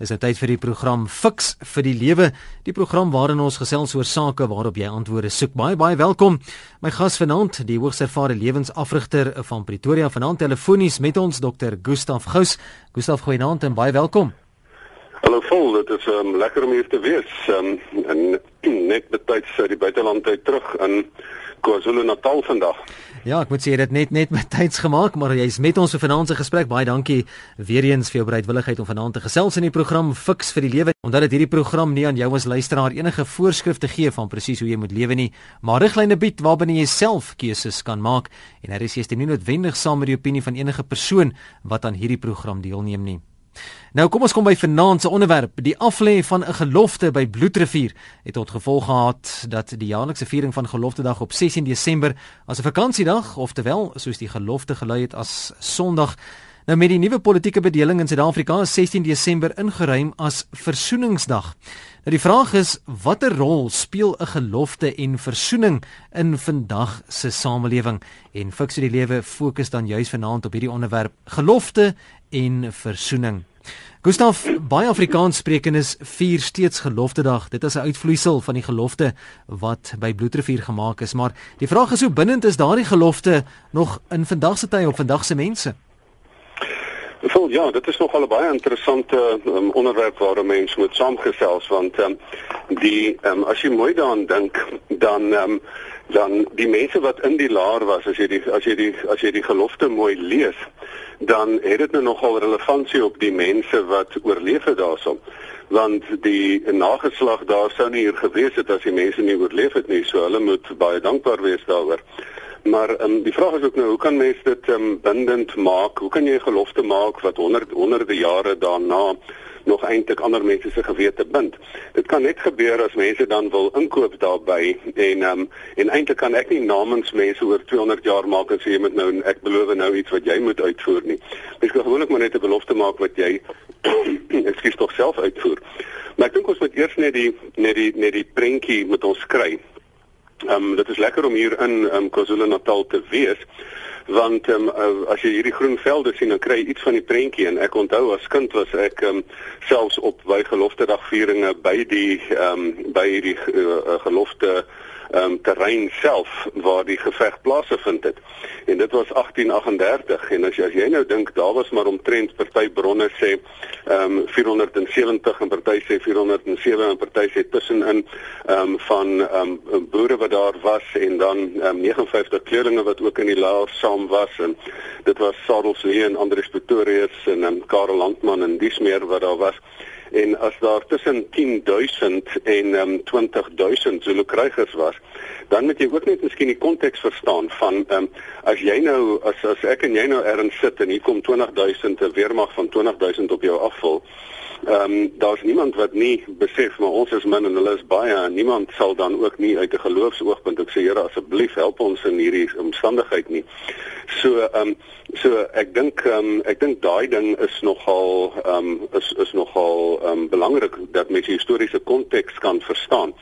Is nou tyd vir die program Fix vir die Lewe, die program waarin ons gesels oor sake waarop jy antwoorde soek. Baie baie welkom. My gas vanaand, die hoogs ervare lewensafrigter van Pretoria, vanaand telefonies met ons Dr. Gustaf Gous. Gustaf, goeienaand en baie welkom. Hallo vol, dit is um, lekker om hier te wees. Um, en net betyds uit die buiteland uit terug in KwaZulu-Natal vandag. Ja, ek moet sê dit net net met tyds gemaak, maar jy's met ons vir vanaand se gesprek. Baie dankie weer eens vir jou bereidwilligheid om vanaand te gesels in die program Fix vir die Lewe. Omdat dit hierdie program nie aan jou as luisteraar enige voorskrifte gee van presies hoe jy moet lewe nie, maar riglyne bied waarbinne jy self keuses kan maak en hier is jy steeds nie noodwendig saam met die opinie van enige persoon wat aan hierdie program deelneem nie. Nou kom ons kom by vanaand se onderwerp. Die aflê van 'n gelofte by Bloedrivier het tot gevolg gehad dat die jaarlikse viering van Geloftedag op 16 Desember as 'n vakansiedag, oftewel soos die gelofte gelei het as Sondag, nou met die nuwe politieke bedeling in Suid-Afrika 16 Desember ingeruim as Versoeningsdag. Nou die vraag is watter rol speel 'n gelofte en versoening in vandag se samelewing? En fiksie die lewe fokus dan juis vanaand op hierdie onderwerp gelofte en versoening. Gustaf, baie Afrikaanssprekendes vier steeds geloftedag. Dit is 'n uitvloeisel van die gelofte wat by Bloedrivier gemaak is, maar die vraag is hoe bindend is daardie gelofte nog in vandag se tyd op vandag se mense? Ja, dit is nogal 'n baie interessante um, onderwerp waar mense moet saamgesels want um, die um, as jy mooi daaraan dink, dan um, dan die mense wat in die laar was as jy die as jy die as jy die gelofte mooi lees dan het dit nou nogal relevantie op die mense wat oorleef het daarson want die nageslag daar sou nie hier gewees het as die mense nie oorleef het nie so hulle moet baie dankbaar wees daaroor maar um, die vraag is ook nou hoe kan mense dit um, bindend maak hoe kan jy 'n gelofte maak wat honderd honderde jare daarna nog eintlik ander mense se gewete bind. Dit kan net gebeur as mense dan wil inkoop daarbey en um, en eintlik kan ek nie namens mense oor 200 jaar maak en sê jy moet nou ek beloof nou iets wat jy moet uitvoer nie. Mens kan gewoonlik maar net 'n belofte maak wat jy ekskuus tog self uitvoer. Maar ek dink ons moet eers net die net die net die prentjie met ons kry. Ehm um, dit is lekker om hier in um, KwaZulu-Natal te wees want um, uh, as jy hierdie groen velde sien dan kry jy iets van die prentjie. En ek onthou as kind was ek um, selfs op by gelofte dagvieringe by die um, by hierdie uh, gelofte um, terrein self waar die geveg plaasgevind het. En dit was 1838 en as jy, as jy nou dink daar was maar omtrent party bronne sê ehm um, 470 en party sê 407 en party sê tussenin ehm um, van ehm um, boere wat daar was en dan ehm um, 59 kleurlinge wat ook in die laer saam was en dit was Sadelslee en Andrius Pretorius en ehm um, Karel Landman en dis meer wat daar was en as daar tussen 10000 en um, 20000 Zulu krygers was dan moet jy ook net miskien die konteks verstaan van um, as jy nou as as ek en jy nou erns sit en hier kom 20000 'n weermag van 20000 op jou afval Ehm um, daar's niemand wat nie besef maar ons is min en hulle is baie en niemand sal dan ook nie uit 'n geloofsoogpunt ook sê Here asseblief help ons in hierdie omstandigheid nie. So ehm um, so ek dink ehm um, ek dink daai ding is nogal ehm um, is is nogal ehm um, belangrik dat mens die historiese konteks kan verstaan.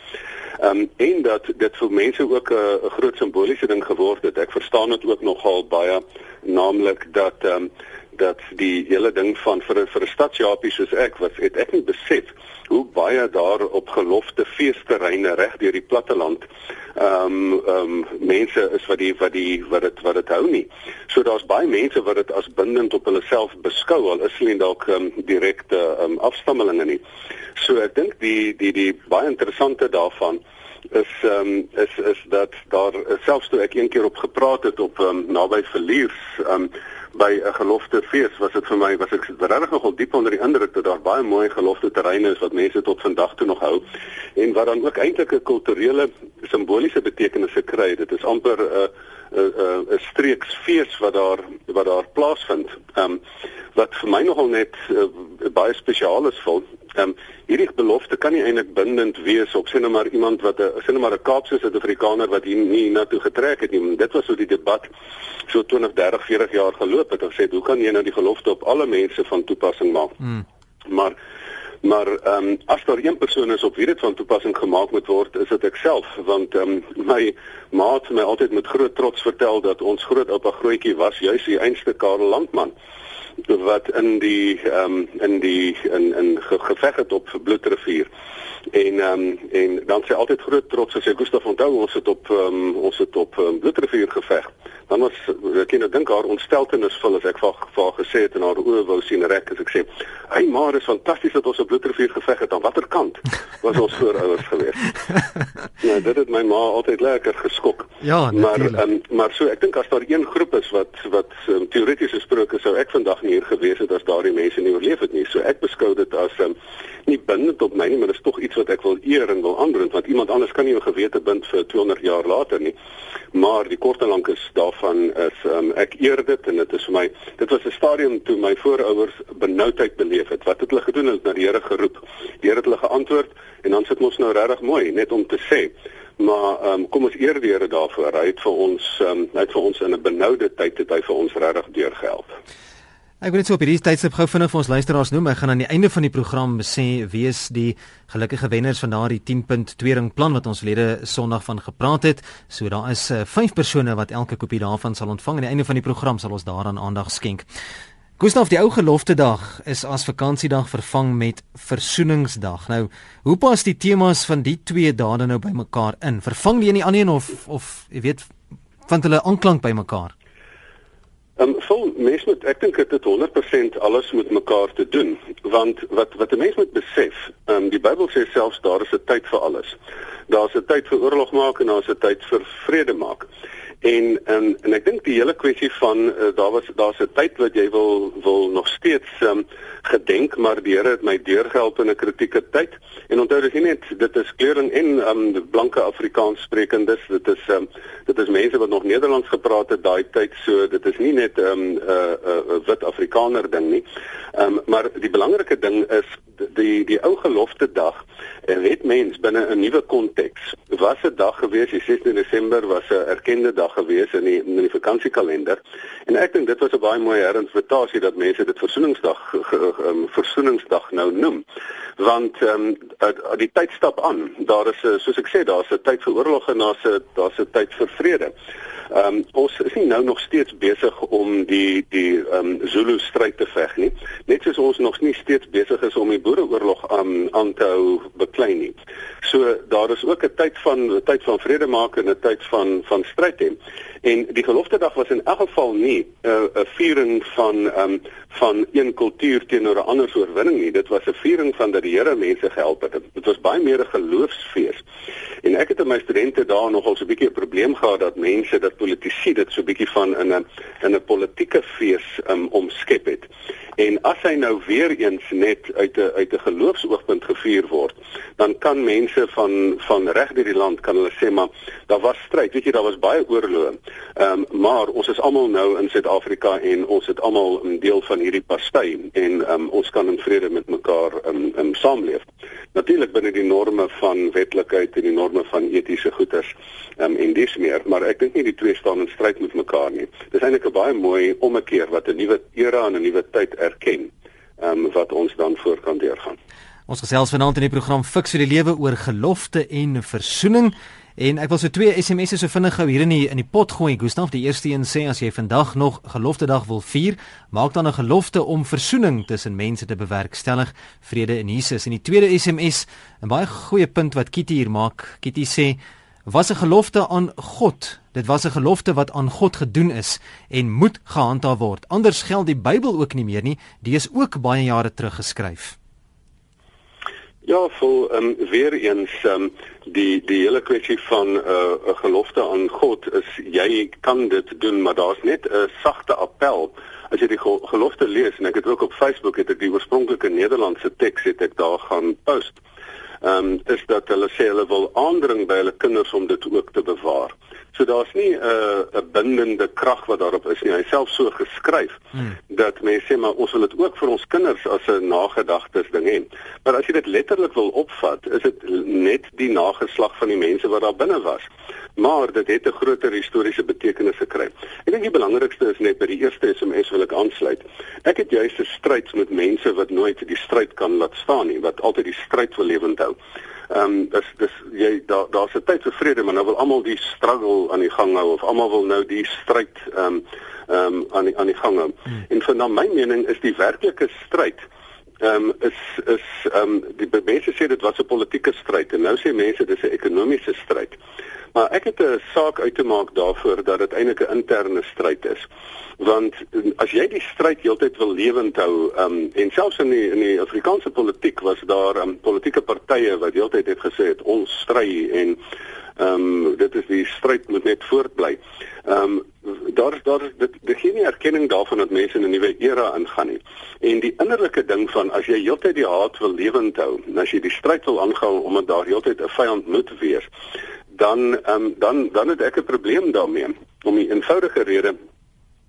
Ehm um, en dat dit vir mense ook 'n groot simboliese ding geword het. Ek verstaan dit ook nogal baie naamlik dat ehm um, dat die hele ding van vir vir 'n stadsjapie soos ek wat het ek nie besef hoe baie daar op gelofte feesterreine reg deur die platteland ehm um, ehm um, mense is wat die wat die wat dit wat dit hou nie. So daar's baie mense wat dit as bindend op hulle self beskou al is hulle dalk ehm um, direkte ehm um, afstammelinge nie. So ek dink die die die baie interessante daarvan ehm um, is is dat daar selfs toe ek een keer op gepraat het op um, naby Verliers ehm um, by 'n gelofte fees was dit vir my was ek regtig nogal diep onder die indruk dat daar baie mooi gelofte terreine is wat mense tot vandag toe nog hou en wat dan ook eintlik 'n kulturele simboliese betekenis kry. Dit is amper 'n uh, 'n 'n streeksfees wat daar wat daar plaasvind. Ehm um, wat vir my nogal net uh, baie spesiaal is vol. Ehm um, hierdie belofte kan nie eintlik bindend wees op sien nou maar iemand wat 'n sien nou maar 'n Kaapse Suid-Afrikaner wat hier nie na toe getrek het nie. Dit was so die debat so 20, 30, 40 jaar geloop het en gesê hoe kan jy nou die gelofte op alle mense van toepassing maak? Hmm. Maar Maar ehm um, as daar een persoon is op wie dit van toepassing gemaak moet word, is dit ek self, want ehm um, my maat het my altyd met groot trots vertel dat ons grootoupa grootjie was juis die einste Karel Landman wat in die ehm um, in die in in ge, ge, geveg het op Bloedrivier. En ehm um, en dan sê altyd groot trots as jy Gustaf onthou ons het op ehm um, ons het op um, Bloedrivier geveg. Dan was ek net dink haar ontsteltenis vul as ek vir haar gesê het en haar oë wou sien rek as ek sê, "Hey maar, is fantasties dat ons op Bloedrivier geveg het. Aan watter kant was ons voorouders gewees?" nou, dit het my ma altyd lekker geskok. Ja, natuurlik. Maar um, maar so ek dink as daar een groep is wat wat um, teoreties gesproke sou ek vandag nie hier gewees het as daardie mense nie oorleef het nie. So ek beskou dit as um, nie bindend op my nie, maar dit is tog iets wat ek wil eer en wil aanbring want iemand anders kan nie 'n gewete bind vir 200 jaar later nie. Maar die kort en lank is daarvan is um, ek eer dit en dit is vir my dit was 'n stadium toe my voorouers benoudheid beleef het. Wat het hulle gedoen? Hulle het na die Here geroep. Die Here het hulle geantwoord en dan sit ons nou regtig mooi net om te sê maar um, kom ons eer die Here daarvoor. Hy het vir ons um, hy het vir ons in 'n benoude tyd het hy vir ons regtig deurgehelp. Ek wil net so op hierdie tydstip gou vinnig vir ons luisteraars noem. Ek gaan aan die einde van die program sê wie is die gelukkige wenners van daardie 10.2 ring plan wat ons verlede Sondag van gepraat het. So daar is 5 uh, persone wat elke kopie daarvan sal ontvang. Aan die einde van die program sal ons daaraan aandag skenk. Gustav, die ou gelofte dag is as vakansiedag vervang met versoeningsdag. Nou, hoe pas die temas van die twee dae nou bymekaar in? Vervang die een die ander een of of jy weet, vind hulle aanklank bymekaar? Ehm um, vol mens moet ek dink dit het 100% alles met mekaar te doen want wat wat 'n mens moet besef, ehm um, die Bybel sê selfs daar is 'n tyd vir alles. Daar's 'n tyd vir oorlog maak en daar's 'n tyd vir vrede maak. En en en ek dink die hele kwessie van uh, daar was daar's 'n tyd wat jy wil wil nog steeds um, gedenk maar die Here het my deurgehelp in 'n kritieke tyd. En onthou dis nie net dit is kleuring en um, blanke Afrikaans sprekendes, dit is um, dit is mense wat nog Nederlands gepraat het daai tyd, so dit is nie net 'n um, 'n uh, uh, uh, wit Afrikaner ding nie. Um, maar die belangrike ding is die die ou gelofte dag het mens binne 'n nuwe konteks. Was 'n dag gewees, die 16 Desember was 'n erkende dag gewees in die in die vakansiekalender. En ek dink dit was 'n baie mooi herinnerings dat mense dit versoeningsdag um, versoeningsdag nou noem. Want ehm um, die tyd stap aan. Daar is soos ek sê, daar's 'n tyd vir oorlog en daar's 'n daar's 'n tyd vir vrede. Ehm um, ons is nie nou nog steeds besig om die die ehm um, Zulu stryd te veg nie. Net soos ons nog nie steeds besig is om die boereoorlog aan aan te hou beklei nie. So daar is ook 'n tyd van 'n tyd van vrede maak en 'n tyd van van stryd hê. En die gelofte dag was in elk geval nie 'n uh, 'n viering van ehm um, van een kultuur teenoor 'n ander oorwinning nie. Dit was 'n viering van dat die Here mense gehelp het. Dit was baie meer 'n geloofsfees. En ek het met my studente daar nogal so 'n bietjie 'n probleem gehad dat mense dat politici dit so 'n bietjie van in 'n in 'n politieke fees um, omskep het. En as hy nou weer eens net uit 'n uit 'n geloofsoogpunt gevier word, dan kan mense van van reg deur die land kan hulle sê maar daar was stryd, weet jy, daar was baie oorloë. Ehm um, maar ons is almal nou in Suid-Afrika en ons het almal 'n deel van hierdie pasty en ehm um, ons kan in vrede met mekaar ehm um, um, saamleef. Natuurlik binne die norme van wetlikheid en die norme van etiese goeders um, en dis meer, maar ek dink nie die twee staan in stryd met mekaar nie. Dis eintlik 'n baie mooi ommekeer wat 'n nuwe era en 'n nuwe tyd erken, ehm um, wat ons dan voor kan deurgaan. Ons gesels vanaand in die program Fix vir die lewe oor gelofte en versoening. En ek wil so twee SMS'e so vinnig gou hier in die in die pot gooi. Gustaf, die eerste een sê as jy vandag nog gelofte dag wil vier, maak dan 'n gelofte om versoening tussen mense te bewerkstellig, vrede in Jesus. En die tweede SMS, 'n baie goeie punt wat Kitty hier maak. Kitty sê was 'n gelofte aan God. Dit was 'n gelofte wat aan God gedoen is en moet gehandhaaf word. Anders geld die Bybel ook nie meer nie. Die is ook baie jare terug geskryf. Ja, vol ehm um, weer eens ehm um, die die hele kwessie van 'n uh, gelofte aan God is jy kan dit doen, maar daar's net 'n sagte appel. As jy die gelofte lees en ek het ook op Facebook het ek die oorspronklike Nederlandse teks het ek daar gaan post. Ehm um, is dat hulle sê hulle wil aandring by hulle kinders om dit ook te bewaar. So daar's nie 'n uh, 'n bindende krag wat daarop is nie. Hy self so geskryf hmm. dat mense sê maar ons wil dit ook vir ons kinders as 'n nagedagtes ding hê. Maar as jy dit letterlik wil opvat, is dit net die nageslag van die mense wat daar binne was. Maar dit het 'n groter historiese betekenis gekry. Ek dink die belangrikste is net by die eerste SMS wil ek aansluit. Ek het juist 'n stryd met mense wat nooit die stryd kan laat staan nie, wat altyd die stryd wil lewend hou. Ehm um, dis dis jy daar daar's 'n tyd vir vrede, maar nou wil almal die struggle aan die gang hou of almal wil nou die stryd ehm um, ehm um, aan die aan die gang hou. Hmm. En vir na my mening is die werklike stryd ehm um, is is ehm um, die mense sê dit was 'n politieke stryd en nou sê mense dis 'n ekonomiese stryd. Maar ek het 'n saak uit te maak daarvoor dat dit eintlik 'n interne stryd is. Want as jy die stryd heeltyd wil lewend hou, um, en selfs in die in die Afrikaanse politiek was daar um, politieke partye wat heeltyd het gesê het ons stry en ehm um, dit is die stryd moet net voortbly. Ehm um, daar daar dit dit gee nie erkenning daarvan dat mense in 'n nuwe era ingaan nie. En die innerlike ding van as jy heeltyd die haat wil lewend hou, en as jy die stryd wil aanhou omdat daar heeltyd 'n vyand moet wees, dan ehm um, dan dan het ek 'n probleem daarmee. Om 'n eenvoudige rede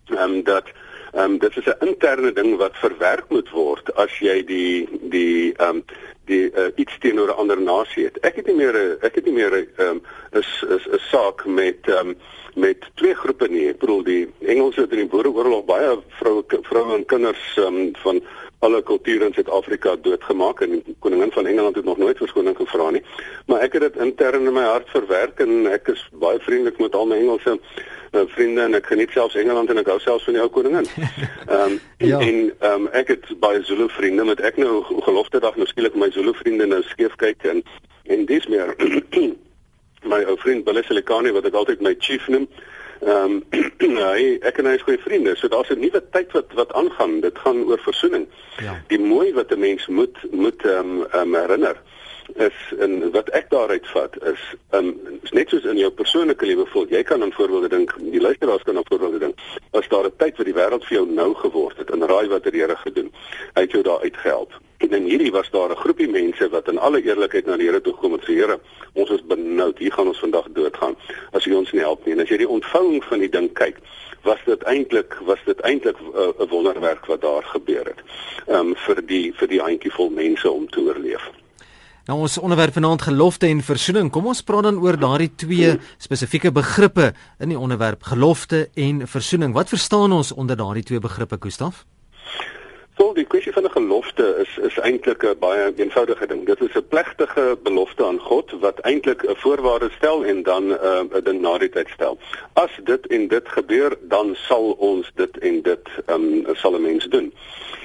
ehm um, dat ehm um, dit is 'n interne ding wat verwerk moet word as jy die die ehm um, die uh, iets teenoor 'n ander nasie het. Ek het nie meer ek het nie meer ehm um, is is 'n saak met um, met twee groepe nie. Ek bedoel die Engelse het in die Boereoorlog baie vroue vroue en kinders um, van alle kulture in Suid-Afrika doodgemaak en die koningin van Engeland het nog nooit verskoning gevra nie. Maar ek het dit intern in my hart verwerk en ek is baie vriendelik met al my Engelse uh, vriende en ek geniet selfs Engeland en ek hou selfs van die ou koningin. Ehm um, ja. en ehm um, ek het baie Zulu vriende met ek nou gelofte dag nou skielik my Zulu vriende nou skeef kyk en en dis meer my ou vriend Billy Silikani wat ek altyd my chief noem. Ehm um, hy ek en hy is goeie vriende. So daar's 'n nuwe tyd wat wat aangaan. Dit gaan oor versoening. Ja. Die mooi wat 'n mens moet moet ehm um, um, herinner is en wat ek daaruit vat is um is net soos in jou persoonlike lewe voel jy kan aan voorbeelde dink die luisteraars kan aan voorbeelde dink as daar 'n tyd wat die wêreld vir jou nou geword het en raai wat die Here gedoen hy het jou daar uitgehelp en in hierdie was daar 'n groepie mense wat in alle eerlikheid na die Here toe gekom het sê Here ons is benoud hier gaan ons vandag doodgaan as jy ons nie help nie en as jy die ontvouing van die ding kyk was dit eintlik was dit eintlik uh, 'n uh, wonderwerk wat daar gebeur het um vir die vir die handjievol mense om te oorleef Nou ons onderwerp vanaand gelofte en versoening. Kom ons praat dan oor daardie twee spesifieke begrippe in die onderwerp gelofte en versoening. Wat verstaan ons onder daardie twee begrippe, Gustaf? Wel, die kwessie van 'n gelofte is is eintlik 'n baie eenvoudige ding. Dit is 'n plegtige belofte aan God wat eintlik 'n voorwaarde stel en dan uh, 'n ding na die tyd stel. As dit en dit gebeur, dan sal ons dit en dit um, sal 'n mens doen.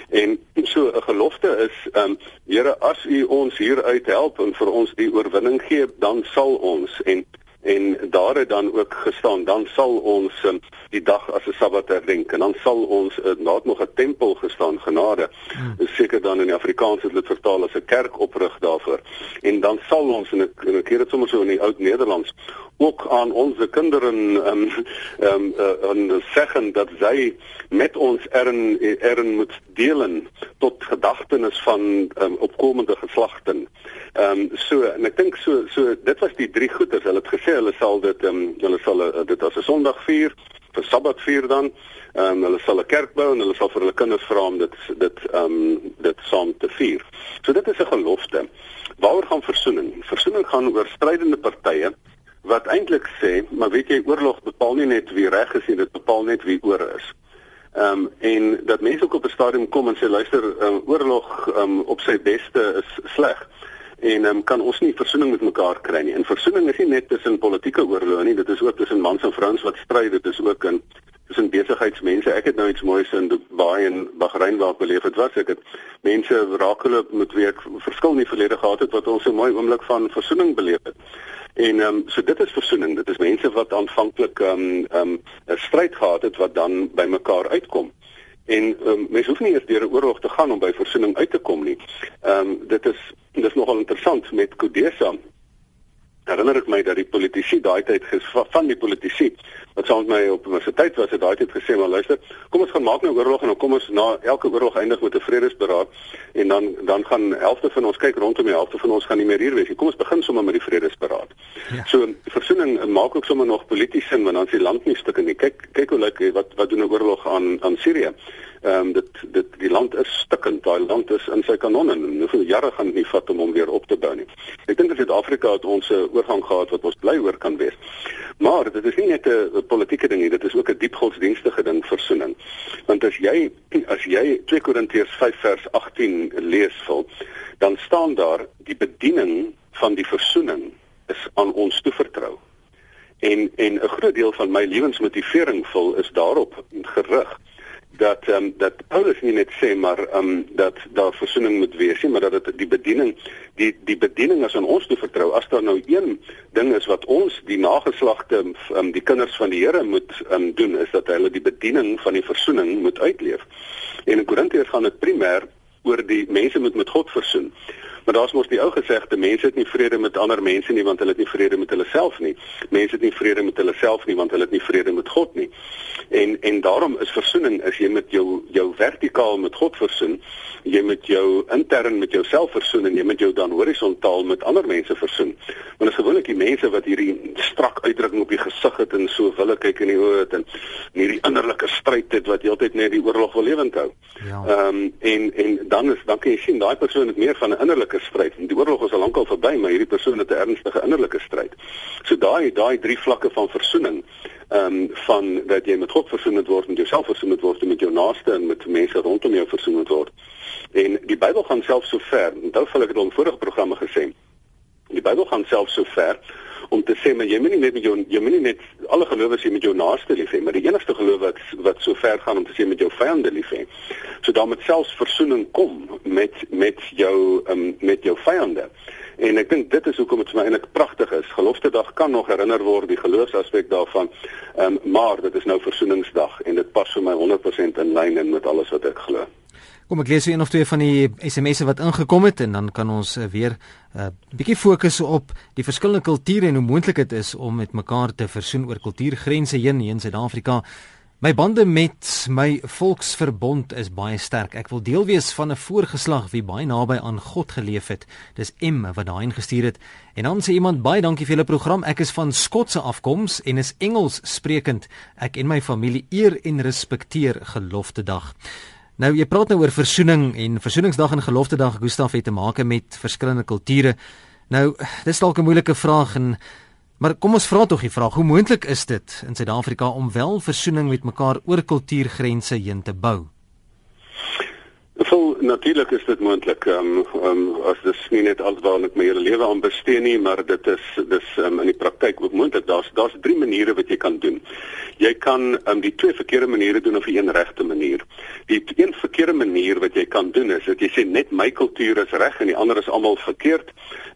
En so 'n gelofte is ehm um, Here as u ons hier uit help en vir ons die oorwinning gee dan sal ons en en daar het dan ook gestaan dan sal ons um, die dag as 'n sabbat herdenk en dan sal ons naat nog 'n tempel gestaan genade hmm. seker dan in Afrikaans het dit vertaal as 'n kerk oprig daarvoor en dan sal ons en ek en ek keer dit sommer so in die oud Nederlands ook aan ons kinders ehm um, ehm um, uh, zeggen dat sy met ons ern ern moet delen tot gedagtenis van um, opkomende geslagte. Ehm um, so en ek dink so so dit was die drie goeters. Hulle het gesê hulle sal dit ehm um, hulle sal uh, dit as 'n Sondag vier, vir Sabbat vier dan. Ehm um, hulle sal 'n kerk bou en hulle sal vir hulle kinders vra om dit dit ehm um, dit saam te vier. So dit is 'n gelofte. Waaroor gaan versoening? Versoening gaan oor strydende partye wat eintlik sê, maar weet jy oorlog bepaal nie net wie reg is nie, dit bepaal net wie oor is. Ehm um, en dat mense ook op 'n stadium kom en sê luister, um, oorlog um, op sy beste is sleg en um, kan ons nie versoening met mekaar kry nie. En versoening is nie net tussen politieke oorloë nie, dit is ook tussen mans en vrouens wat stry, dit is ook in tussen besigheidsmense. Ek het nou iets moois in Dubai en Bahrein waar beleef het was ek het mense raak hulle met wie ek verskil nie verlede gehad het wat ons 'n mooi oomblik van versoening beleef het. En ehm um, so dit is versoening. Dit is mense wat aanvanklik ehm um, ehm um, 'n stryd gehad het wat dan by mekaar uitkom. En um, mense hoef nie eers deur 'n oorlog te gaan om by versoening uit te kom nie. Ehm um, dit is dit is nogal interessant met Kodesa herinner ek my dat die politici daai tyd van die politici wat saam met my op universiteit was het daai tyd gesê maar luister kom ons gaan maak nou oorlog en dan kom ons na elke oorlog eindig met 'n vredesberaad en dan dan gaan helfte van ons kyk rondom die helfte van ons gaan nie meer hier wees nie kom ons begin sommer met die vredesberaad ja. so versoening maak ook sommer nog polities sin want dan is die land nie stukke nie kyk kyk hoe lyk wat wat doen 'n oorlog aan aan Sirië Ehm um, dit dit die land is stikkend. Daai land is in sy kanonne en hoeveel jare gaan dit nie vat om hom weer op te bou nie. Ek dink dat Suid-Afrika het ons 'n oorgang gehad wat ons bly oor kan wees. Maar dit is nie net 'n politieke ding nie, dit is ook 'n diep godsdienstige ding versoening. Want as jy as jy 2 Korintiërs 5 vers 18 lees vol, dan staan daar die bediening van die versoening is aan ons toevertrou. En en 'n groot deel van my lewensmotivering vol is daarop gerig dat ehm um, dat Paulus nie net sê maar ehm um, dat daar versoening moet wees nie, maar dat dit die bediening die die bediening is aan ons toe vertrou. As daar nou een ding is wat ons die nageslagte ehm um, die kinders van die Here moet ehm um, doen is dat hulle die bediening van die versoening moet uitleef. En in Korintiërs gaan dit primêr oor die mense moet met God versoen. Maar daar's mos die ou gesegde mense het nie vrede met ander mense nie want hulle het nie vrede met hulle self nie. Mense het nie vrede met hulle self nie want hulle het nie vrede met God nie. En en daarom is versoening as jy met jou jou vertikaal met God versoen, jy met jou intern met jouself versoen en jy met jou dan horisontaal met ander mense versoen. Want is gewoonlik die mense wat hierdie strak uitdrukking op die gesig het en so wille kyk in die oë het en hierdie innerlike stryd het wat heeltyd net die oorlog wil lewend hou. Ja. Ehm um, en en dan is dan kan jy sien daai persoon het meer van 'n innerlike stryd. Die oorlog is al lankal verby, maar hierdie persoon het 'n ernstige innerlike stryd. So daai daai drie vlakke van versoening ehm um, van dat jy met God versoen word, met jouself versoen word en met jou naaste en met mense rondom jou versoen word. En die Bybel gaan self so ver. Onthou vir ek het al in vorige programme gesê. Die Bybel gaan self so ver om te sê maar jy moet nie net met jou jy moet nie net alle gelowiges jy met jou naaste lief hê, maar die enigste geloof wat wat so ver gaan om te sê met jou vyande lief hê. So dan met selfs versoening kom met met jou um, met jou vyande. En ek dink dit is hoekom dit vir my eintlik pragtig is. Geloftedag kan nog herinner word die geloofsaspek daarvan. Um, maar dit is nou versoeningsdag en dit pas vir my 100% in lyn in met alles wat ek glo. Kom ek lees so een of twee van die SMS'e wat ingekom het en dan kan ons uh, weer 'n uh, bietjie fokus op die verskillende kulture en hoe moontlik dit is om met mekaar te versoen oor kultuurgrense heen in Suid-Afrika. My bande met my volksverbond is baie sterk. Ek wil deel wees van 'n voorgeslag wie baie naby aan God geleef het. Dis M wat daai ingestuur het. En dan sê iemand baie dankie vir julle program. Ek is van Skotse afkoms en is Engels sprekend. Ek en my familie eer en respekteer gelofte dag. Nou jy praat nou oor versoening en versoeningsdag en geloftedag Gustaf het te maak met verskillende kulture. Nou dis dalk 'n moeilike vraag en maar kom ons vra tog die vraag, hoe moontlik is dit in Suid-Afrika om wel versoening met mekaar oor kultuurgrense heen te bou? Natuurlik is dit moontlik. Ehm um, um, as dit nie net alwaar ek my hele lewe aan bestee nie, maar dit is dis um, in die praktyk ook moontlik. Daar's daar's drie maniere wat jy kan doen. Jy kan um, die twee verkeerde maniere doen of die een regte manier. Die een verkeerde manier wat jy kan doen is dat jy sê net my kultuur is reg en die ander is almal verkeerd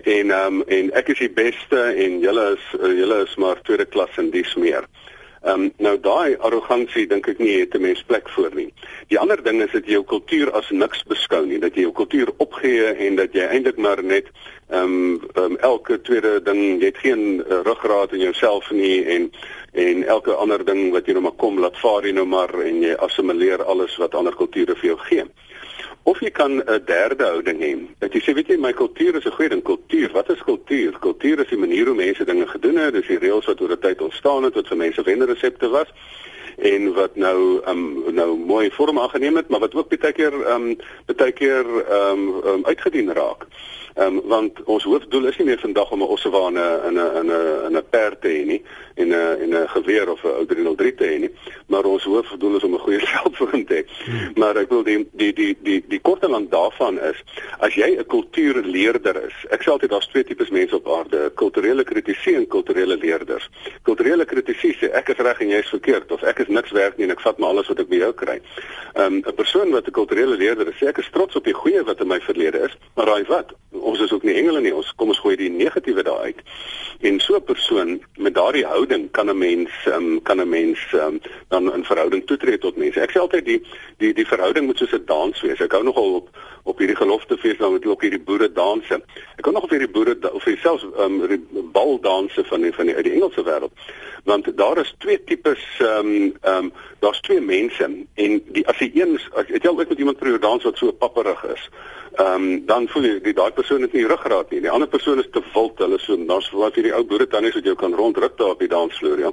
en ehm um, en ek is die beste en julle is uh, julle is maar tweede klas en dis meer. Ehm um, nou daai arrogansie dink ek nie het 'n mens plek voor nie. Die ander ding is dat jy jou kultuur as niks beskou nie, dat jy jou kultuur opgee en dat jy eintlik maar net ehm um, um, elke tweede ding, jy het geen uh, ruggraat in jouself nie en en elke ander ding wat jy nou maar kom laat vaar jy nou maar en jy assimileer alles wat ander kulture vir jou gee. Of jy kan 'n derde houding hê. Dat jy sê weet jy my kultuur is 'n goeie ding. Kultuur, wat is kultuur? Kultuur is die manier hoe mense dinge gedoen het, dis die reëls wat oor die tyd ontstaan het wat vir mense wenresepte was en wat nou um nou mooi vorm aangeneem het, maar wat ook baie keer um baie keer um, um uitgedien raak. Ehm um, want ons hoofdoel is nie meer vandag om 'n ossewane in 'n in 'n in 'n perd te hê nie en 'n en 'n geweer of 'n ou 303 te hê nie, maar ons hoofdoel is om 'n goeie selfvoorsienheid te hê. Hmm. Maar ek wil die die die die die kort en lank daarvan is as jy 'n kultuurleerder is. Ek sê altyd daar's twee tipes mense op aarde, kulturele kritici en kulturele leerders. Kulturele kritici sê ek is reg en jy is verkeerd of ek is niks werd nie en ek vat maar alles wat ek by jou kry. Ehm um, 'n persoon wat 'n kulturele leerder is, sê ek is trots op die goeie wat in my verlede is, maar raai wat? ons is ook nie engele nie. Ons kom ons gooi die negatiewe daar uit. En so 'n persoon met daardie houding kan 'n mens um, kan 'n mens um, dan in verhouding toetree tot mense. Ek sê altyd die die die verhouding moet soos 'n dans wees. Ek hou nogal op op hierdie geloftefees dan met ook hierdie boere danse. Ek hou nog op hierdie boere of selfs um, bal danse van die, van die uit die Engelse wêreld. Want daar is twee tipes ehm um, ehm um, daar's twee mense en die as jy een as jy al ooit met iemand probeer dans wat so papperig is ehm um, dan voel jy die daai persoon het nie ruggraat nie. Die ander persoon is te wild. Hulle so daar's wat hierdie ou boere tannies wat jou kan rondruk daar op die dansvloer, ja.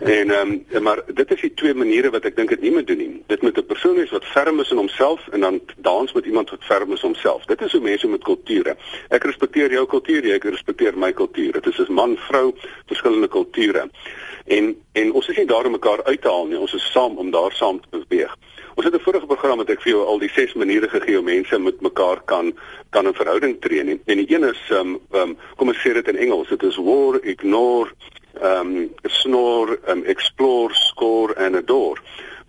En ehm um, maar dit is die twee maniere wat ek dink dit nie moet doen nie. Dit moet 'n persoon wees wat ferm is in homself en dan dans met iemand wat ferm is homself. Dit is hoe mense met kulture. Ek respekteer jou kultuur, jy respekteer my kultuur. Dit is as man, vrou, verskillende kulture. En en ons is nie daar om mekaar uit te haal nie. Ons is saam om daar saam te beweeg. Ons het 'n vorige program wat ek vir jou al die ses maniere gegee hoe mense met mekaar kan kan 'n verhouding tree nie. En die een is um, um kom ons sê dit in Engels, dit is war, ignore, um snore, um explore, score and adore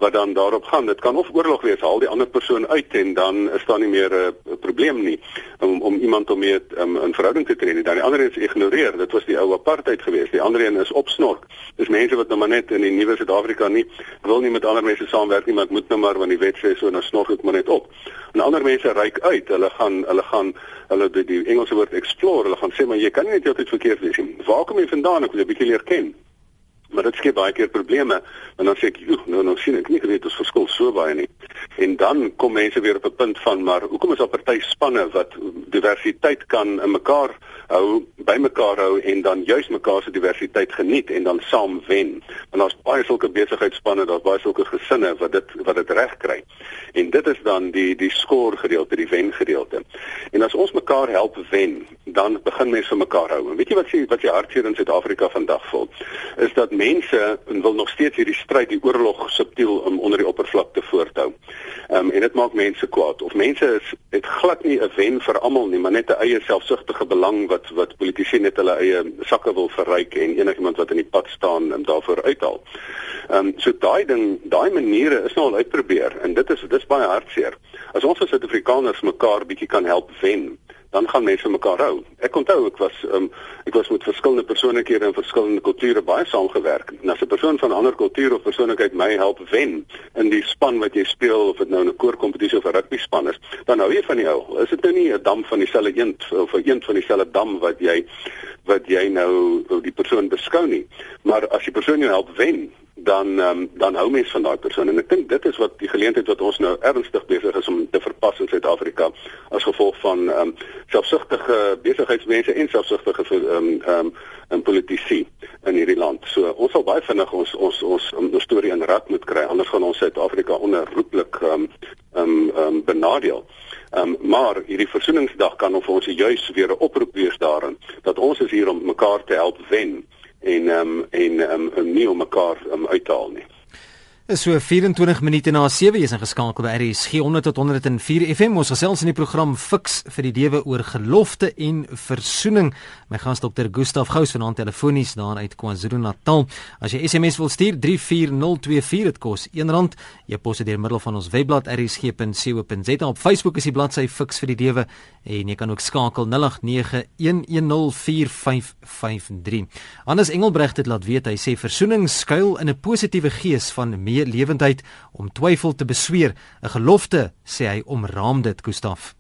wat dan daarop gaan. Dit kan of oorlog wees, haal die ander persoon uit en dan is daar nie meer 'n uh, probleem nie om om iemand om mee um, in verhouding te tree nie. Dan die ander is ignoreer. Dit was die ou apartheid geweest. Die ander een is opsnork. Dis mense wat nou maar net in die nuwe Suid-Afrika nie wil nie met ander mense saamwerk nie, maar moet nou maar want die wet sê so nou snork ek maar net op. En ander mense reik uit. Hulle gaan hulle gaan hulle die, die Engelse woord explore. Hulle gaan sê maar jy kan nie net altyd verkeerd wees nie. Waar kom jy vandaan? Ek wil 'n bietjie leer ken. Maar dit skep baie keer probleme. En dan sê ek, "Oek, nou nou sien ek nie geweet ons verskil so baie nie." En dan kom mense weer op 'n punt van, "Maar hoekom is daar party spanne wat diversiteit kan in mekaar hou, by mekaar hou en dan juis mekaar se diversiteit geniet en dan saam wen?" Want daar's baie sulke besigheidsspanne, daar's baie sulke gesinne wat dit wat dit reg kry. En dit is dan die die skoor gedeelte, die wen gedeelte. En as ons mekaar help wen, dan begin mense vir mekaar hou. En weet jy wat sê wat jy hartseer in Suid-Afrika vandag voel? Is dat mense wil nog steeds hierdie stryd, die oorlog subtiel um, onder die oppervlakte voorthou. Ehm um, en dit maak mense kwaad. Of mense is het glad nie 'n wen vir almal nie, maar net 'n eie selfsugtige belang wat wat politici net hulle eie sakke wil verryk en enigiemand wat in die pad staan en daarvoor uithaal. Ehm um, so daai ding, daai maniere is nou al uitprobeer en dit is dis baie hartseer. As ons as Suid-Afrikaners mekaar bietjie kan help wen, dan gaan mense mekaar hou. Ek onthou ek was um, ek was met verskillende persoonlikhede in verskillende kulture baie saamgewerk. En as 'n persoon van 'n ander kultuur of persoonlikheid my help wen in die span wat jy speel of dit nou 'n koorkompetisie of 'n rugby span is, dan hou jy van die ou. Is dit nou nie 'n dam van dieselfde eend of 'n eend van dieselfde dam wat jy wat jy nou die persoon beskou nie. Maar as die persoon jou help wen, dan um, dan hou mens van daai persoon en ek dink dit is wat die geleentheid wat ons nou ernstig besig is om te verpas in Suid-Afrika as gevolg van ehm um, selfsugtige besigheidsmense en selfsugtige ehm um, ehm um, politici in hierdie land. So ons sal baie vinnig ons ons ons um, ons storie in rad moet kry anders gaan ons Suid-Afrika onherroepelik ehm um, ehm um, um, benadeel. Ehm um, maar hierdie versoeningsdag kan ons juis weer 'n oproep wees daarin dat ons is hier om mekaar te help wen en um, en um, nie om mekaar um, uit te haal nie. Is so 24 minute na 7 is ingeskakel by RSG 100 tot 104 FM. Ons gesels in die program Fix vir die lewe oor gelofte en versoening. My gas Dr. Gustaf Gous vanaand telefonies daar uit KwaZulu-Natal. As jy SMS wil stuur 34024 dit kos R1. Jy pos dit deur middel van ons webblad rsg.co.za. Op Facebook is die bladsy Fix vir die lewe en jy kan ook skakel 0891104553. Anders Engelbregt het laat weet hy sê versoening skuil in 'n positiewe gees van meer lewendheid om twyfel te besweer 'n gelofte sê hy omraam dit Gustaf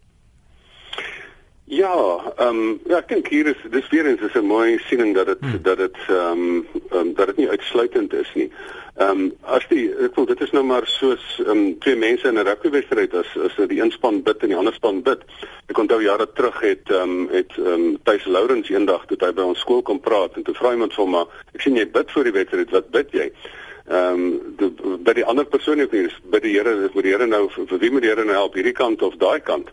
Ja, ehm um, ja, ek dink hier is dis weer eens is 'n mooi siening dat dit hmm. dat dit ehm um, um, dat dit nie uitsluitend is nie. Ehm um, as die ek voel dit is nou maar soos ehm um, twee mense in 'n rugbywedstryd as as die een span bid en die ander span bid. Ek onthou jare terug het ehm um, het ehm um, Thys Lourens eendag toe hy by ons skool kom praat en toe vra iemand vir hom maar ek sien jy bid vir die wedstryd, wat bid jy? Ehm um, by die ander persoon ook nie by die Here moet die Here nou vir wie moet die Here nou help hierdie kant of daai kant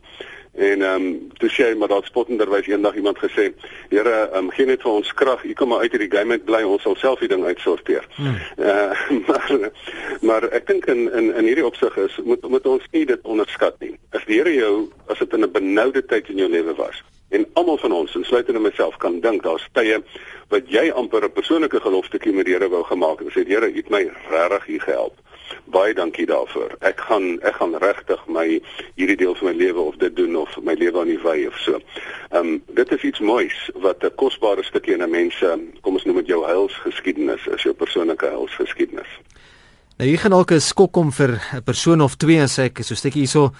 en ehm um, toe sê hy maar daar spottenderwys eendag iemand gesê Here ehm um, gee net vir ons krag u kom maar uit hierdie game met bly ons sal self die ding uitsorteer. Hmm. Uh, maar maar ek dink in in in hierdie opsig is moet moet ons nie dit onderskat nie. As die Here jou as dit in 'n benoude tyd in jou lewe was en almal van ons insluitend in myself kan dink daar's tye wat jy amper 'n persoonlike gelofte met die Here wou gemaak het en sê Here, U het my regtig hier gehelp. Baie dankie daarvoor. Ek gaan ek gaan regtig my hierdie deel van my lewe of dit doen of my lewe aan U wy of so. Ehm um, dit is iets moois wat 'n kosbare stukkie in 'n mens se kom ons noem dit jou heilsgeskiedenis, is jou persoonlike heilsgeskiedenis. Nou hier gaan dalk 'n skok kom vir 'n persoon of twee as ek so 'n stukkie hierso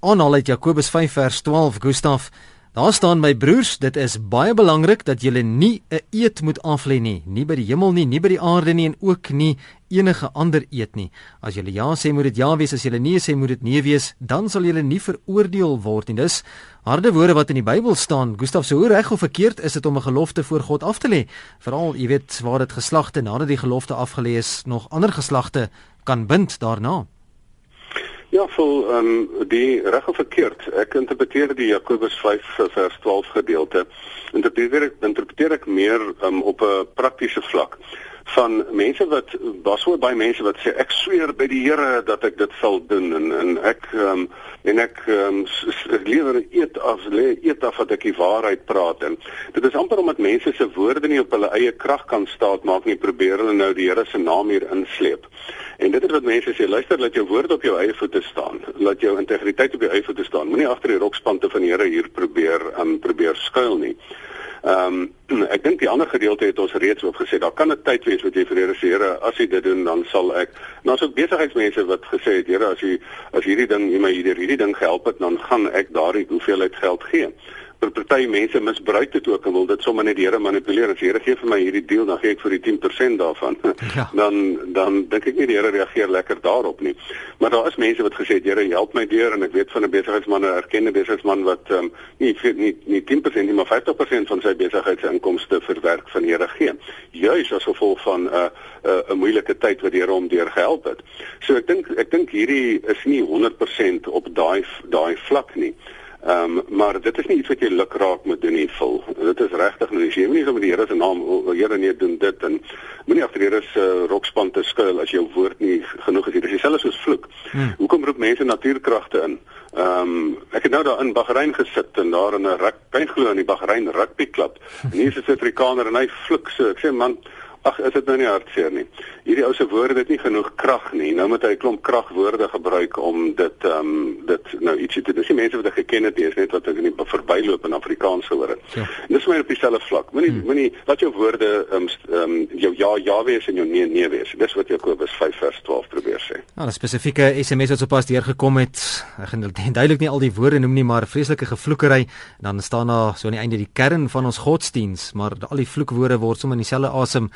aanhaal uit Jakobus 5 vers 12 Gustaf Daar staan my broers, dit is baie belangrik dat julle nie 'n eet moet aflê nie, nie by die hemel nie, nie by die aarde nie en ook nie enige ander eet nie. As julle ja sê, moet dit ja wees, as julle nee sê, moet dit nee wees, dan sal julle nie veroordeel word nie. Dis harde woorde wat in die Bybel staan. Gustaf, so hoe reg of verkeerd is dit om 'n gelofte voor God af te lê? Veral, jy weet, waar dit geslagte nadat die gelofte afgelê is, nog ander geslagte kan bind daarna. Ja, vol ehm um, die reg of verkeerd. Ek interpreteer die Jakobus 5 vers 12 gedeelte. Interpreteer ek interpreteer ek meer um, op 'n praktiese vlak. Van mense wat was so baie mense wat sê ek sweer by die Here dat ek dit sal doen. En en ek um, en ek um, lewer eet af lê eet af dat ek die waarheid praat. En dit is amper omdat mense se woorde nie op hulle eie krag kan staan maak nie probeer hulle nou die Here se naam hier insleep. En dit is wat mense sê luister laat jou woorde op jou eie voete staan. Laat jou integriteit op jou eie voete staan. Moenie agter die rokspante van die Here hier probeer um, probeer skuil nie Ehm um, ek dink die ander gedeelte het ons reeds opgesê. Daar kan 'n tyd wees wat jy vir Here sê, Here, as jy dit doen, dan sal ek. Nou as ook besigheidsmense wat gesê het, Here, as jy as hierdie ding, jy my hierdie hierdie ding gehelp het, dan gaan ek daardie hoeveelheid geld gee party mense misbruik dit ook en wil dit sommer net die Here manipuleer. As die Here gee vir my hierdie deel, dan gee ek vir die 10% daarvan. Ja. Dan dan dink ek nie die Here reageer lekker daarop nie. Maar daar is mense wat gesê het, Here, help my deur en ek weet van 'n besigheidsman, 'n erkende besigheidsman wat um, nie nie nie 10% nie, maar 50% van sy besigheidsinkomste verwerk van die Here gee. Juis as gevolg van 'n uh, 'n uh, 'n moeilike tyd wat die Here hom deur gehelp het. So ek dink ek dink hierdie is nie 100% op daai daai vlak nie. Ehm um, maar dit is nie iets wat jy lukraak moet doen nie, vol. Dit is regtig nou as jy nie sommer die Here se naam wil Here nee doen dit en moenie agter die Here se uh, rokspan te skuil as jou woord nie genoeg is. Dit is dieselfde soos vloek. Hmm. Hoekom roep mense natuurkragte in? Ehm um, ek het nou daar in Bahrein gesit en daar in 'n rugby glo in die Bahrein rugby klub. En hier is 'n Suid-Afrikaner en hy vloek so. Ek sê man Ag, is dit nou nie hartseer nie. Hierdie ou se woorde het nie genoeg krag nie. Nou moet hy 'n klomp kragwoorde gebruik om dit ehm um, dit nou ietsie te dis nie mense wat ek geken het nie, is net wat ek in die verbyloop in Afrikaans gehoor het. Ja. Dis maar op dieselfde vlak. Moenie hmm. moenie laat jou woorde ehm um, um, jou ja ja wees en jou nee nee wees. Dis wat Jakobus 5 vers 12 probeer sê. Nou, 'n spesifieke SMS wat sopas deur gekom het. Ek gaan duidelik nie al die woorde noem nie, maar vreeslike gevloekery. Dan staan daar so aan die einde die kern van ons godsdiens, maar al die vloekwoorde word sommer in dieselfde asem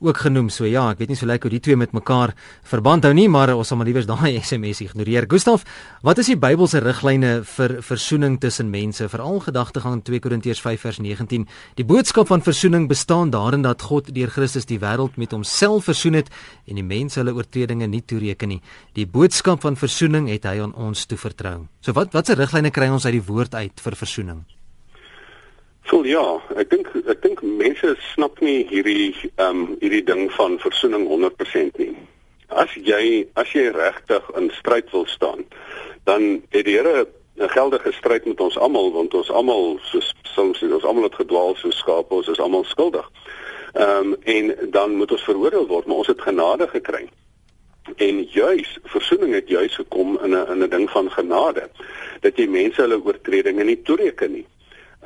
ook genoem. So ja, ek weet nie so lekker hoe die twee met mekaar verband hou nie, maar ons sal maar liewers daai SMS ignoreer. Gustaf, wat is die Bybelse riglyne vir versoening tussen mense, veral gedagtegang 2 Korintiërs 5 vers 19? Die boodskap van versoening bestaan daarin dat God deur Christus die wêreld met homself versoen het en die mense hulle oortredinge nie toereken nie. Die boodskap van versoening het hy aan ons toevertrou. So wat watse riglyne kry ons uit die woord uit vir versoening? Vol ja, ek dink ek dink mense snap nie hierdie ehm um, hierdie ding van versoening 100% nie. As jy as jy regtig in stryd wil staan, dan het die Here 'n geldige stryd met ons almal want ons almal soos soms ons almal het gedwaal soos skape, ons is almal skuldig. Ehm um, en dan moet ons veroordeel word, maar ons het genade gekry. En juis versoening het juis gekom in 'n in 'n ding van genade dat jy mense hulle oortredinge nie toereken nie.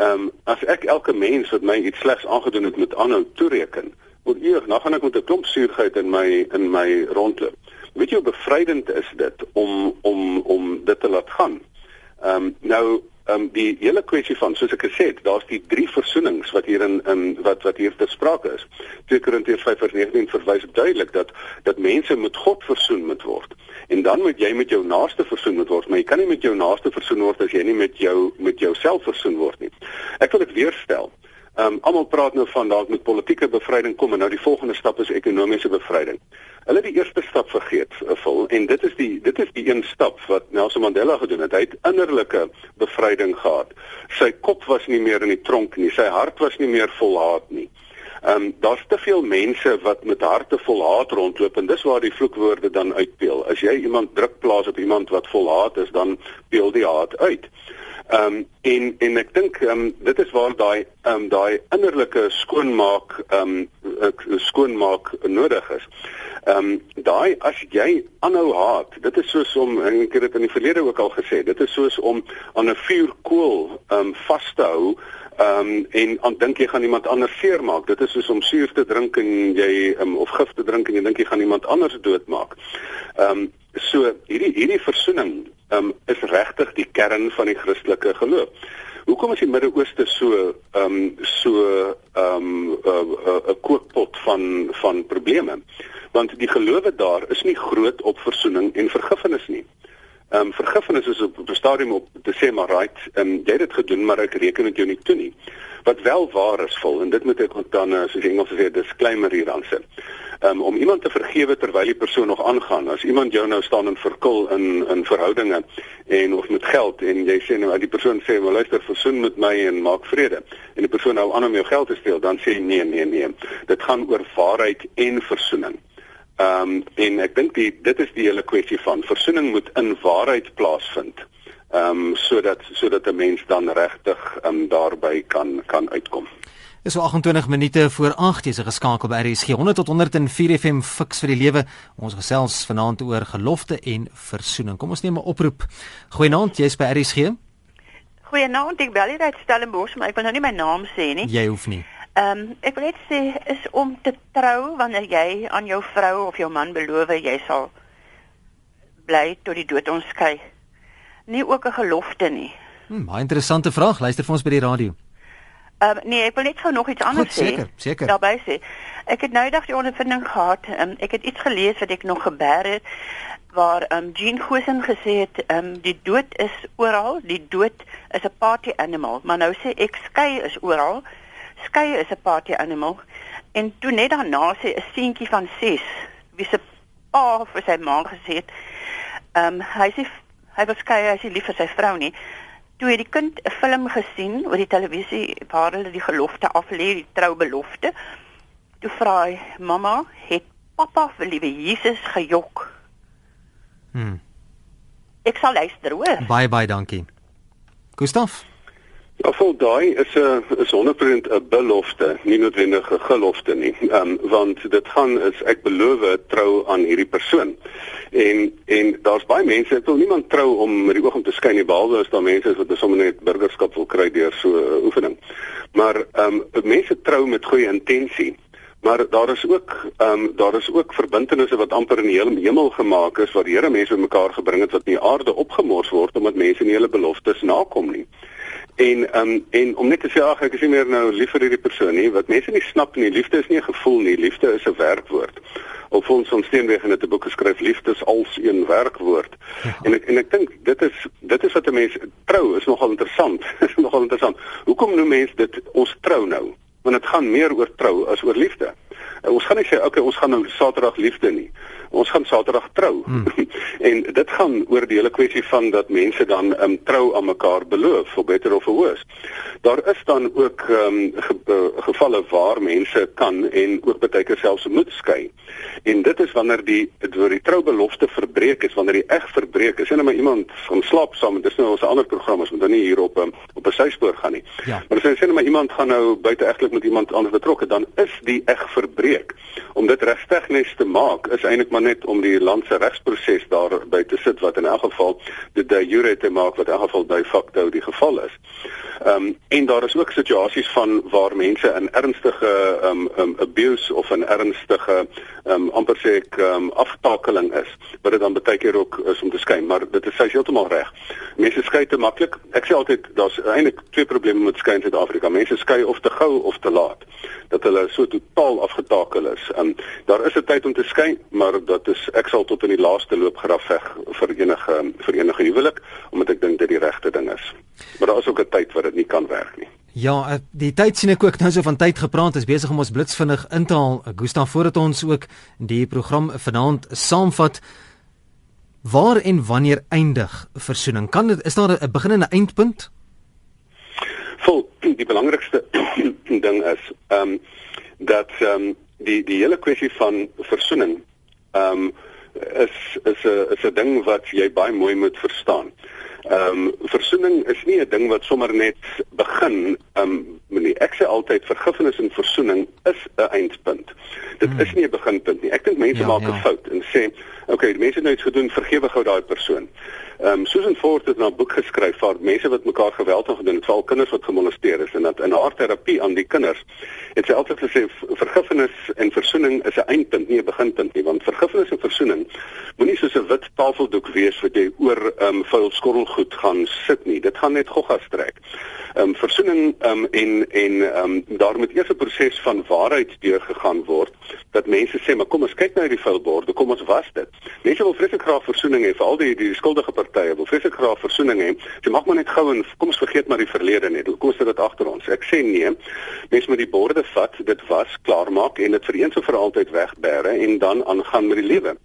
Ehm um, as ek elke mens wat my iets slegs aangedoen het moet aanhou toereken, moet eers nou gaan ek met 'n klomp suurheid in my in my rondloop. Weet jy hoe bevrydend is dit om om om dit te laat gaan? Ehm um, nou ehm um, die hele kwessie van soos ek gesê het, daar's die drie versoenings wat hier in in wat wat hier te sprake is. 2 Korintiërs 5:19 verwys duidelik dat dat mense met God versoen moet word. En dan moet jy met jou naaste versoen moet word, maar jy kan nie met jou naaste versoen word as jy nie met jou met jouself versoen word nie. Ek wil dit weer stel. Ehm um, almal praat nou van dalk met politieke bevryding kom en nou die volgende stap is ekonomiese bevryding. Hulle het die eerste stap vergeet, eh, vol en dit is die dit is die een stap wat Nelson Mandela gedoen het. Hy het innerlike bevryding gehad. Sy kop was nie meer in die tronk nie, sy hart was nie meer vol haat nie. Ehm um, daar's te veel mense wat met harte vol haat rondloop en dis waar die vloekwoorde dan uitpeel. As jy iemand druk plaas op iemand wat vol haat is, dan peel die haat uit. Ehm um, en en ek dink ehm um, dit is waar daai ehm um, daai innerlike skoonmaak ehm um, skoonmaak nodig is. Ehm um, daai as jy aanhou haat, dit is soos om en ek het dit in die verlede ook al gesê, dit is soos om aan 'n vuurkoel ehm um, vas te hou Ehm um, en aan dink jy gaan iemand anders seermaak. Dit is soos om suur te drink en jy um, of gif te drink en jy dink jy gaan iemand anders doodmaak. Ehm um, so hierdie hierdie versoening um, is regtig die kern van die Christelike geloof. Hoekom is die Midde-Ooste so ehm um, so ehm um, 'n uh, uh, kookpot van van probleme? Want die gelowe daar is nie groot op versoening en vergifnis nie. Ehm um, vergifnis is op 'n stadium op te sê maar right, ehm um, jy het dit gedoen maar ek reken dit jou nie toe nie. Wat wel waar is vol en dit moet ek dan uh, soos Engels sê disclaimer hier aan sit. Um, om iemand te vergewe terwyl die persoon nog aangaan. As iemand jou nou staan en verkil in in verhoudinge en of met geld en jy sê nou die persoon sê, "Maar luister, versoen met my en maak vrede." En die persoon nou aan om jou geld te steel, dan sê nee, nee, nee. Dit gaan oor waarheid en versoening. Ehm um, en ek dink die dit is die hele kwessie van versoening moet in waarheid plaasvind. Ehm um, sodat sodat 'n mens dan regtig ehm um, daarby kan kan uitkom. Dis so 28 minute voor 8 jy's geskakel by RSG 100 tot 104 FM fiks vir die lewe. Ons gesels vanaand oor gelofte en versoening. Kom ons neem 'n oproep. Goeienaand, jy's by RSG. Goeienaand, ek bel hier uit Stellenbosch, maar ek wil nou nie my naam sê nie. Jy hoef nie. Ehm um, ek wil net sê is om te trou wanneer jy aan jou vrou of jou man beloof jy sal bly tot die dood ons skei. Nie ook 'n gelofte nie. Hm, baie interessante vraag. Luister vir ons by die radio. Ehm uh, nee, ek wil net gou nog iets anders sê. Seker, seker. Daarby sê. Ek het nou eendag die ondervinding gehad. Um, ek het iets gelees wat ek nog gebeer het waar ehm um, Jean Gosen gesê het ehm um, die dood is oral, die dood is 'n party animal, maar nou sê ek skei is oral. Skei is 'n party animal. En toe net daarna sê 'n seentjie van 6 wie se pa vir sy ma gesê het ehm um, hy sê hy was skei, hy is lief vir sy vrou nie toe het die kind 'n film gesien oor die televisie waar hulle die gelofte aflê, die troubelofte. Toe vra hy: "Mamma, het pappa vir liewe Jesus gejok?" Hm. Ek sal luister, hoor. Bye bye, dankie. Gustaf Ja, vol daai is 'n is 100% 'n belofte, nie noodwendig 'n gelofte nie. Ehm um, want dit gaan is ek beloof trou aan hierdie persoon. En en daar's baie mense, ek wil niemand trou om met die oog om te skyn nie, behalwe as daar mense is wat sommer net burgerskap wil kry deur so 'n uh, oefening. Maar ehm um, mense trou met goeie intensie. Maar daar is ook ehm um, daar is ook verbintenisse wat amper in die hemel gemaak is waar die Here mense bymekaar gebring het wat in die aarde opgemors word omdat mense nie hulle beloftes nakom nie. En um, en om net te sê ag ek is nie meer nou lief vir hierdie persoon nie, wat mense nie snap nie, liefde is nie 'n gevoel nie, liefde is 'n werkwoord. Op ons van Steenweg in 'n boek geskryf, liefde is als een werkwoord. Ja. En ek en ek dink dit is dit is wat 'n mens trou is nogal interessant. is nogal interessant. Hoekom noem mense dit ons trou nou? Want dit gaan meer oor trou as oor liefde. En ons gaan nie sê okay, ons gaan nou Saterdag liefde nie ons gaan Saterdag trou. Hmm. en dit gaan oor die hele kwessie van dat mense dan um, trou aan mekaar beloof for better of for worse. Daar is dan ook um, ge uh, gevalle waar mense kan en ook baie keer selfs moet skei. En dit is wanneer die deur die troubelofte verbreek is, wanneer die eg verbreek is. En maar iemand gaan slaap saam, dis nou ons ander program, ons moet dan nie hier op um, op 'n syspoor gaan nie. Ja. Maar as jy sê net maar iemand gaan nou buite egtelik met iemand anders betrokke, dan is die eg verbreek. Om dit regstegnies te maak is eintlik maar net om die land se regsproses daarby te sit wat in elk geval die jure te maak wat in elk geval by facto die geval is. Ehm um, en daar is ook situasies van waar mense in ernstige ehm um, um, abuse of 'n ernstige ehm um, amper sê ek ehm um, aftakeling is wat dit dan baie keer ook is om te skei, maar dit is sy heeltemal reg. Mense skei te maklik. Ek sê altyd daar's eintlik twee probleme met skei in Suid-Afrika. Mense skei of te gou of te laat dat hulle so totaal afgetakel is. Ehm um, daar is 'n tyd om te skei, maar dat is ek sal tot in die laaste loop graf veg vir enige vir enige huwelik omdat ek dink dit die regte ding is. Maar daar is ook 'n tyd wat dit nie kan werk nie. Ja, eh, die tyd sien ek ook nou so van tyd gepraat is besig om ons blitsvinnig in te haal. Gustav voordat ons ook die program vanaand saamvat waar en wanneer eindig versoening? Kan dit is daar 'n begin en 'n eindpunt? Vol die belangrikste ding is ehm um, dat ehm um, die die hele kwessie van versoening ehm um, is is 'n is 'n ding wat jy baie mooi moet verstaan. Ehm um, versoening is nie 'n ding wat sommer net begin. Ehm um, nee, ek sê altyd vergifnis en versoening is 'n eindpunt. Dit hmm. is nie 'n beginpunt nie. Ek dink mense ja, maak 'n ja. fout en sê, "Oké, okay, die mense het nou iets gedoen, vergewe gou daai persoon." Ehm um, Susan Ford het 'n boek geskryf vir mense wat mekaar geweld het gedoen, veral kinders wat gemolesteer is en dat in haar terapie aan die kinders het sy altyd gesê vergifnis en versoening is 'n eindpunt, nie 'n beginpunt nie, want vergifnis en versoening moenie soos 'n wit tafeldoek wees wat jy oor ehm um, vuil skorrelgoed gaan sit nie. Dit gaan net gogga strek. Ehm um, versoening ehm um, en en ehm um, daar moet eers 'n proses van waarheid deurgegaan word dat mense sê, "Maar kom ons kyk nou hierdie vuilborde, kom ons was dit." Mense wil vreeslik graag versoening hê, veral die die skuldige partye wil vreeslik graag versoening hê. Jy mag maar net gou en kom ons vergeet maar die verlede net. Kom ons sit dit agter ons. Ek sê nee. Mense moet die borde vat, dit was, klaarmaak en dit vir eens en vir altyd wegbêre en dan aangaan met die lewe.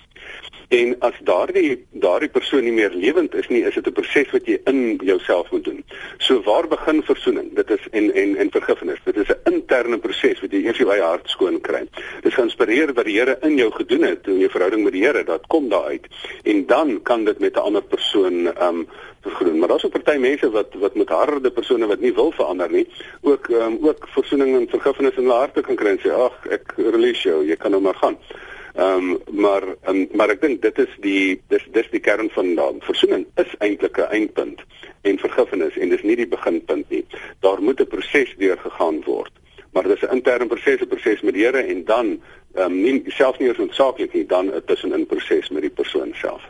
En as daardie daardie persoon nie meer lewend is nie, is dit 'n proses wat jy in jouself moet doen. So waar begin verzoening? Dit is en en en vergifnis. Dit is 'n interne proses wat jy eers jou eie hart skoon kry. Dit is geïnspireer wat die Here in jou gedoen het in jou verhouding met die Here. Dat kom daar uit. En dan kan dit met 'n ander persoon um vergroen. Maar daar's ook party mense wat wat met harde persone wat nie wil verander nie, ook um, ook verzoening en vergifnis in hulle harte kan kry en sê ag, ek release jou, jy kan nou maar gaan. Ehm um, maar um, maar ek dink dit is die dis dis die kern van daam. Versoening is eintlik 'n eindpunt en vergifnis en dis nie die beginpunt nie. Daar moet 'n proses deurgegaan word. Maar dis 'n interne proses, 'n proses met die Here en dan ehm um, nie selfs nie noodsaaklik nie, dan 'n tussenin proses met die persoon self.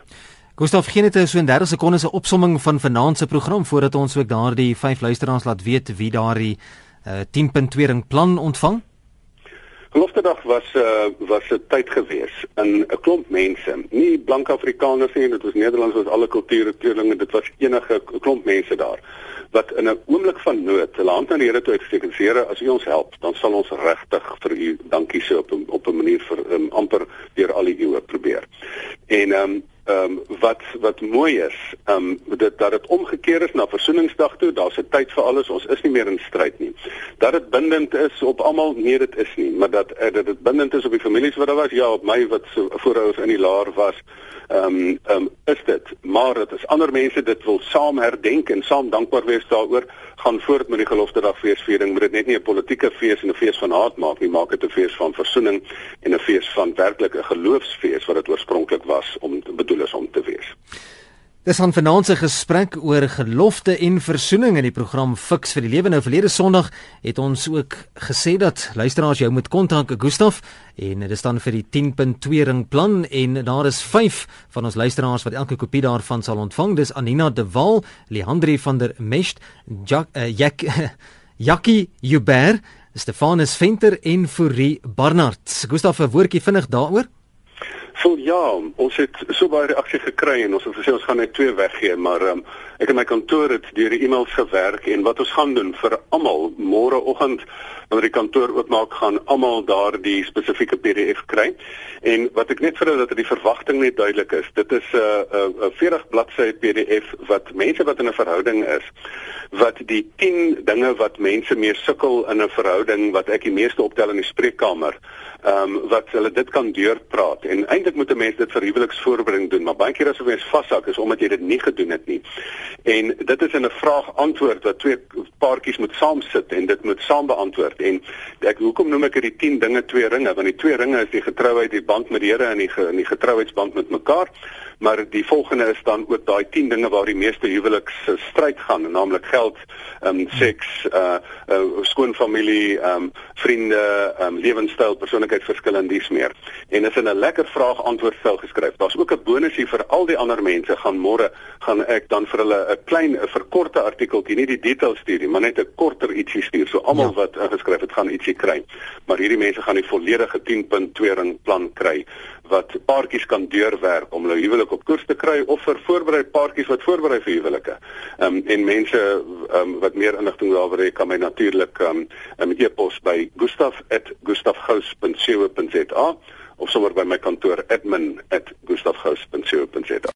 Gustav gee net so in 30 sekondes 'n opsomming van vanaand se program voordat ons ook daardie vyf luisteraars laat weet wie daardie uh, 10.2 ring plan ontvang. Geloftedag was uh, was 'n tyd gewees in 'n klomp mense, nie blank Afrikaners nie, dit was Nederlands, was alle kulture, kleurlinge, dit was enige klomp mense daar wat in 'n oomblik van nood hulle hand aan die Here toe uitgesteek en sê Here, as U ons help, dan sal ons regtig vir U dankie sê op op 'n manier vir um, amper deur al die eeue probeer. En ehm um, ehm um, wat wat mooi is, ehm um, dit dat dit omgekeer is na versoeningsdag toe, daar's 'n tyd vir alles, ons is nie meer in stryd nie. Dat dit bindend is op almal, nee dit is nie, maar dat uh, dat dit bindend is op die families wat daar was, ja, op my wat so voorouers in die laar was. Ehm um, ehm um, is dit, maar dit is ander mense dit wil saam herdenk en saam dankbaar wees daaroor, gaan voort met die gelofte dag feesviering, moet dit net nie 'n politieke fees en 'n fees van haat maak nie, maak dit 'n fees van versoening en 'n fees van werklike geloofsfees wat dit oorspronklik was om bedoel is om te wees. Dis 'n finansiële gesprek oor gelofte en versoening in die program Fix vir die Lewe. Nou verlede Sondag het ons ook gesê dat luisteraars jou moet kontak, Gustaf, en dit staan vir die 10.2 ring plan en daar is 5 van ons luisteraars wat elke kopie daarvan sal ontvang. Dis Anina de Wal, Leandri van der Mest, Jak uh, Jak Jackie Huber, Stefanus Venter en Fourie Barnard. Gustaf, 'n woordjie vinnig daaroor. Vol ja, ons het so baie reaksie gekry en ons het gesê ons gaan net twee weggee, maar um, ek in my kantoor het deur die e-mails gewerk en wat ons gaan doen vir almal môreoggend wanneer die kantoor oopmaak gaan almal daardie spesifieke PDF kry. En wat ek net vir hulle dat die verwagting net duidelik is, dit is 'n uh, 'n uh, 40 bladsy PDF wat mense wat in 'n verhouding is wat die 10 dinge wat mense mee sukkel in 'n verhouding wat ek die meeste optel in die spreekkamer ehm um, wat hulle dit kan deurpraat. En eintlik moet 'n mens dit vir huweliksvoorbereiding doen maar baie keer as 'n mens vashak is omdat jy dit nie gedoen het nie. En dit is in 'n vraag antwoord wat twee paartjies moet saam sit en dit moet saam beantwoord. En ek hoekom noem ek dit die 10 dinge twee ringe? Want die twee ringe is die getrouheid die band met die Here en die en die getrouheidsband met mekaar maar die volgende is dan ook daai 10 dinge waar die meeste huweliks stryd gaan naamlik geld, ehm um, seks, uh, uh skoonfamilie, ehm um, vriende, ehm um, lewenstyl, persoonlikheidsverskille en dies meer. En is in 'n lekker vraag antwoord stel geskryf. Daar's ook 'n bonusie vir al die ander mense gaan môre gaan ek dan vir hulle 'n klein 'n verkorte artikeltjie, nie die details stuur nie, maar net 'n korter ietsie stuur. So almal ja. wat ingeskryf het gaan ietsie kry. Maar hierdie mense gaan die volledige 10.2 ring plan kry wat paartjies kan deurwerk om hulle huwelik op koers te kry of vir voorberei paartjies wat voorberei vir huwelike. Ehm um, en mense ehm um, wat meer inligting daaroor het, kan my natuurlik ehm um, um, e-pos by gustaf@gustafgous.co.za of sommer by my kantoor admin@gustafgous.co.za.